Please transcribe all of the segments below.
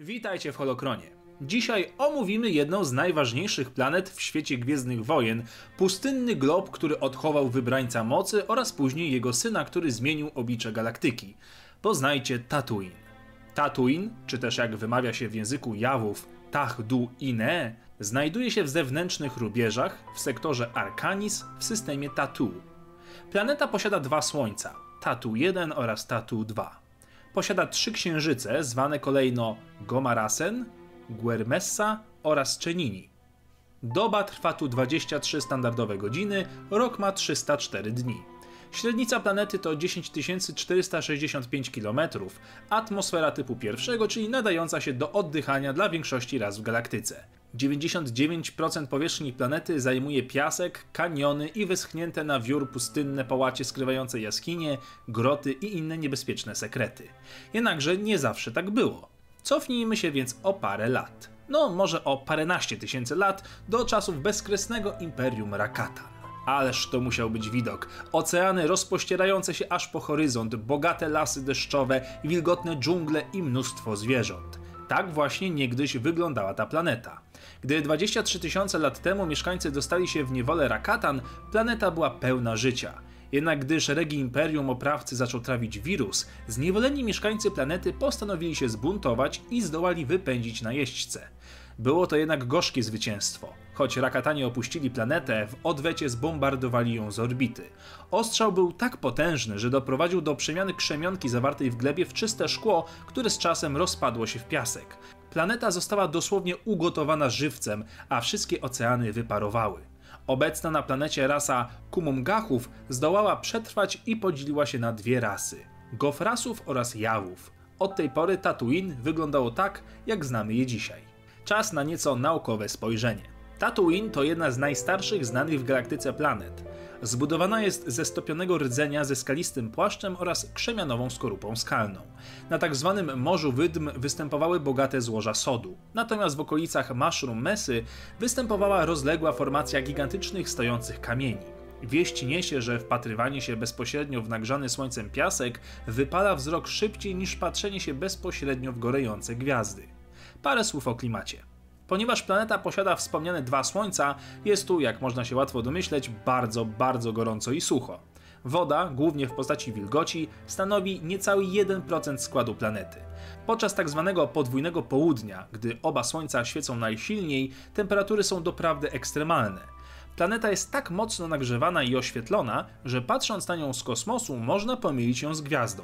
Witajcie w Holokronie. Dzisiaj omówimy jedną z najważniejszych planet w świecie Gwiezdnych Wojen, pustynny glob, który odchował wybrańca mocy oraz później jego syna, który zmienił oblicze galaktyki. Poznajcie Tatooine. Tatooine, czy też jak wymawia się w języku Jawów, Tahdu-Ine, znajduje się w zewnętrznych rubieżach w sektorze Arcanis w systemie Tatu. Planeta posiada dwa słońca, Tatu 1 oraz Tatu 2. Posiada trzy księżyce, zwane kolejno Gomarasen, Guermessa oraz Chenini. Doba trwa tu 23 standardowe godziny, rok ma 304 dni. Średnica planety to 10 465 km, atmosfera typu pierwszego, czyli nadająca się do oddychania dla większości ras w galaktyce. 99% powierzchni planety zajmuje piasek, kaniony i wyschnięte na wiór pustynne połacie skrywające jaskinie, groty i inne niebezpieczne sekrety. Jednakże nie zawsze tak było. Cofnijmy się więc o parę lat. No, może o paręnaście tysięcy lat do czasów bezkresnego imperium Rakatan. Ależ to musiał być widok. Oceany rozpościerające się aż po horyzont, bogate lasy deszczowe, wilgotne dżungle i mnóstwo zwierząt. Tak właśnie niegdyś wyglądała ta planeta. Gdy 23 tysiące lat temu mieszkańcy dostali się w niewolę Rakatan, planeta była pełna życia. Jednak gdy szeregi imperium oprawcy zaczął trawić wirus, zniewoleni mieszkańcy planety postanowili się zbuntować i zdołali wypędzić najeźdźcę. Było to jednak gorzkie zwycięstwo. Choć Rakatanie opuścili planetę, w odwecie zbombardowali ją z orbity. Ostrzał był tak potężny, że doprowadził do przemiany krzemionki zawartej w glebie w czyste szkło, które z czasem rozpadło się w piasek. Planeta została dosłownie ugotowana żywcem, a wszystkie oceany wyparowały. Obecna na planecie rasa Kumumgachów zdołała przetrwać i podzieliła się na dwie rasy: Gofrasów oraz Jawów. Od tej pory Tatooine wyglądało tak, jak znamy je dzisiaj. Czas na nieco naukowe spojrzenie. Tatooine to jedna z najstarszych znanych w galaktyce planet. Zbudowana jest ze stopionego rdzenia ze skalistym płaszczem oraz krzemianową skorupą skalną. Na tak zwanym Morzu Wydm występowały bogate złoża sodu, natomiast w okolicach Mushroom Mesy występowała rozległa formacja gigantycznych stojących kamieni. Wieść niesie, że wpatrywanie się bezpośrednio w nagrzany słońcem piasek wypala wzrok szybciej niż patrzenie się bezpośrednio w gorejące gwiazdy. Parę słów o klimacie. Ponieważ planeta posiada wspomniane dwa słońca, jest tu, jak można się łatwo domyśleć, bardzo, bardzo gorąco i sucho. Woda, głównie w postaci wilgoci, stanowi niecały 1% składu planety. Podczas tak zwanego podwójnego południa, gdy oba słońca świecą najsilniej, temperatury są doprawdy ekstremalne. Planeta jest tak mocno nagrzewana i oświetlona, że patrząc na nią z kosmosu można pomylić ją z gwiazdą.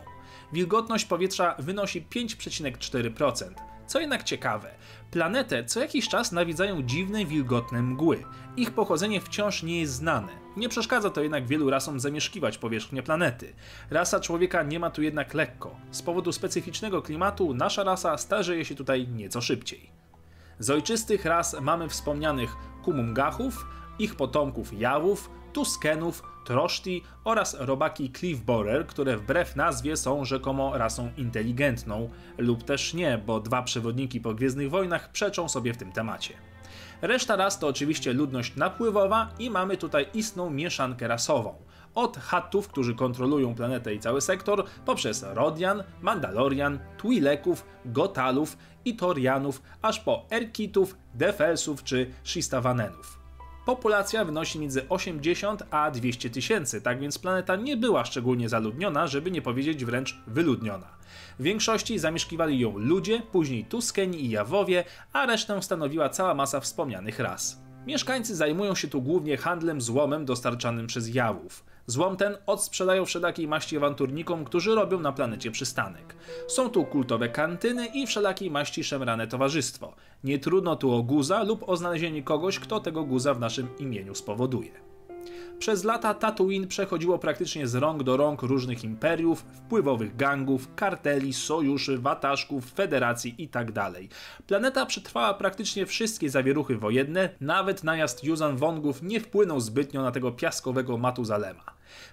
Wilgotność powietrza wynosi 5,4%. Co jednak ciekawe, planetę co jakiś czas nawiedzają dziwne, wilgotne mgły. Ich pochodzenie wciąż nie jest znane. Nie przeszkadza to jednak wielu rasom zamieszkiwać powierzchnię planety. Rasa człowieka nie ma tu jednak lekko. Z powodu specyficznego klimatu nasza rasa starzeje się tutaj nieco szybciej. Z ojczystych ras mamy wspomnianych Kumungachów, ich potomków Jawów, Tuskenów, Troszti oraz robaki Cliffborer, które wbrew nazwie są rzekomo rasą inteligentną, lub też nie, bo dwa przewodniki po Gwiezdnych Wojnach przeczą sobie w tym temacie. Reszta ras to oczywiście ludność napływowa i mamy tutaj istną mieszankę rasową. Od Hattów, którzy kontrolują planetę i cały sektor, poprzez Rodian, Mandalorian, Twi'leków, Gotalów i Torianów, aż po Erkitów, Defelsów czy Shistavanenów. Populacja wynosi między 80 a 200 tysięcy, tak więc planeta nie była szczególnie zaludniona, żeby nie powiedzieć wręcz wyludniona. W większości zamieszkiwali ją ludzie, później Tuskeni i Jawowie, a resztę stanowiła cała masa wspomnianych ras. Mieszkańcy zajmują się tu głównie handlem złomem dostarczanym przez Jawów. Złom ten odsprzedają wszelakiej maści awanturnikom, którzy robią na planecie przystanek. Są tu kultowe kantyny i wszelakiej maści szemrane towarzystwo. Nie trudno tu o guza lub o znalezienie kogoś, kto tego guza w naszym imieniu spowoduje. Przez lata Tatooine przechodziło praktycznie z rąk do rąk różnych imperiów, wpływowych gangów, karteli, sojuszy, wataszków, federacji itd. Tak Planeta przetrwała praktycznie wszystkie zawieruchy wojenne, nawet najazd Yuzan Wongów nie wpłynął zbytnio na tego piaskowego Matuzalema.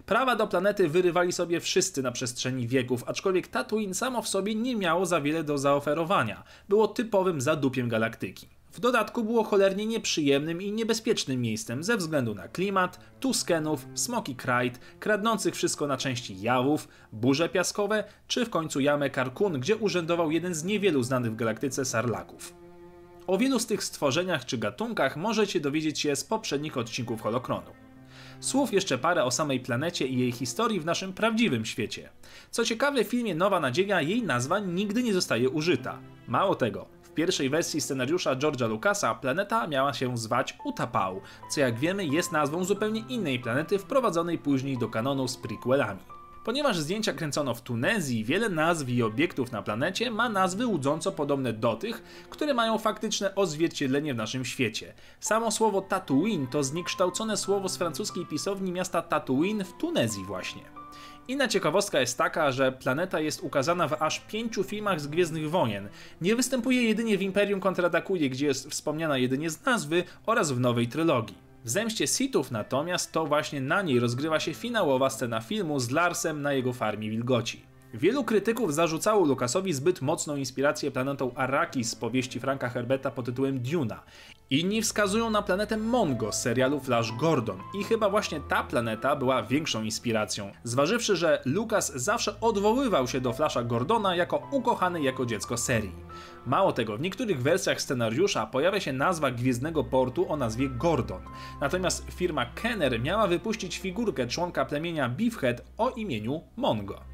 Prawa do planety wyrywali sobie wszyscy na przestrzeni wieków, aczkolwiek Tatooine samo w sobie nie miało za wiele do zaoferowania. Było typowym zadupiem galaktyki. W dodatku było cholernie nieprzyjemnym i niebezpiecznym miejscem ze względu na klimat, tuskenów, smoki krajt, kradnących wszystko na części jawów, burze piaskowe, czy w końcu jamę Karkun, gdzie urzędował jeden z niewielu znanych w galaktyce sarlaków. O wielu z tych stworzeniach czy gatunkach możecie dowiedzieć się z poprzednich odcinków Holokronu. Słów jeszcze parę o samej planecie i jej historii w naszym prawdziwym świecie. Co ciekawe, w filmie Nowa Nadzieja jej nazwa nigdy nie zostaje użyta. Mało tego, pierwszej wersji scenariusza George'a Lucasa planeta miała się zwać Utapau, co jak wiemy jest nazwą zupełnie innej planety wprowadzonej później do kanonu z prequelami. Ponieważ zdjęcia kręcono w Tunezji, wiele nazw i obiektów na planecie ma nazwy łudząco podobne do tych, które mają faktyczne odzwierciedlenie w naszym świecie. Samo słowo Tatooine to zniekształcone słowo z francuskiej pisowni miasta Tatooine w Tunezji właśnie. Inna ciekawostka jest taka, że planeta jest ukazana w aż pięciu filmach z Gwiezdnych Wojen. Nie występuje jedynie w Imperium kontratakuje, gdzie jest wspomniana jedynie z nazwy oraz w nowej trylogii. W Zemście Sithów natomiast to właśnie na niej rozgrywa się finałowa scena filmu z Larsem na jego farmie wilgoci. Wielu krytyków zarzucało Lucasowi zbyt mocną inspirację planetą Arrakis z powieści Franka Herberta pod tytułem Duna. Inni wskazują na planetę Mongo z serialu Flash Gordon i chyba właśnie ta planeta była większą inspiracją, zważywszy, że Lucas zawsze odwoływał się do Flasha Gordona jako ukochany jako dziecko serii. Mało tego, w niektórych wersjach scenariusza pojawia się nazwa gwiezdnego portu o nazwie Gordon, natomiast firma Kenner miała wypuścić figurkę członka plemienia Beefhead o imieniu Mongo.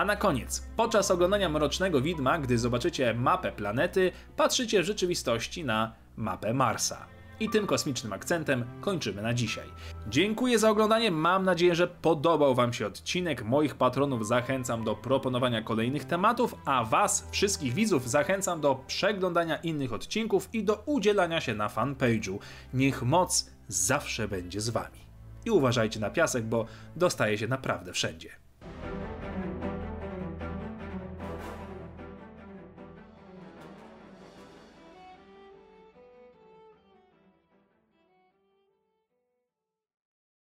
A na koniec, podczas oglądania Mrocznego Widma, gdy zobaczycie mapę planety, patrzycie w rzeczywistości na mapę Marsa. I tym kosmicznym akcentem kończymy na dzisiaj. Dziękuję za oglądanie, mam nadzieję, że podobał Wam się odcinek. Moich patronów zachęcam do proponowania kolejnych tematów, a Was, wszystkich widzów, zachęcam do przeglądania innych odcinków i do udzielania się na fanpage'u. Niech moc zawsze będzie z Wami. I uważajcie na piasek, bo dostaje się naprawdę wszędzie.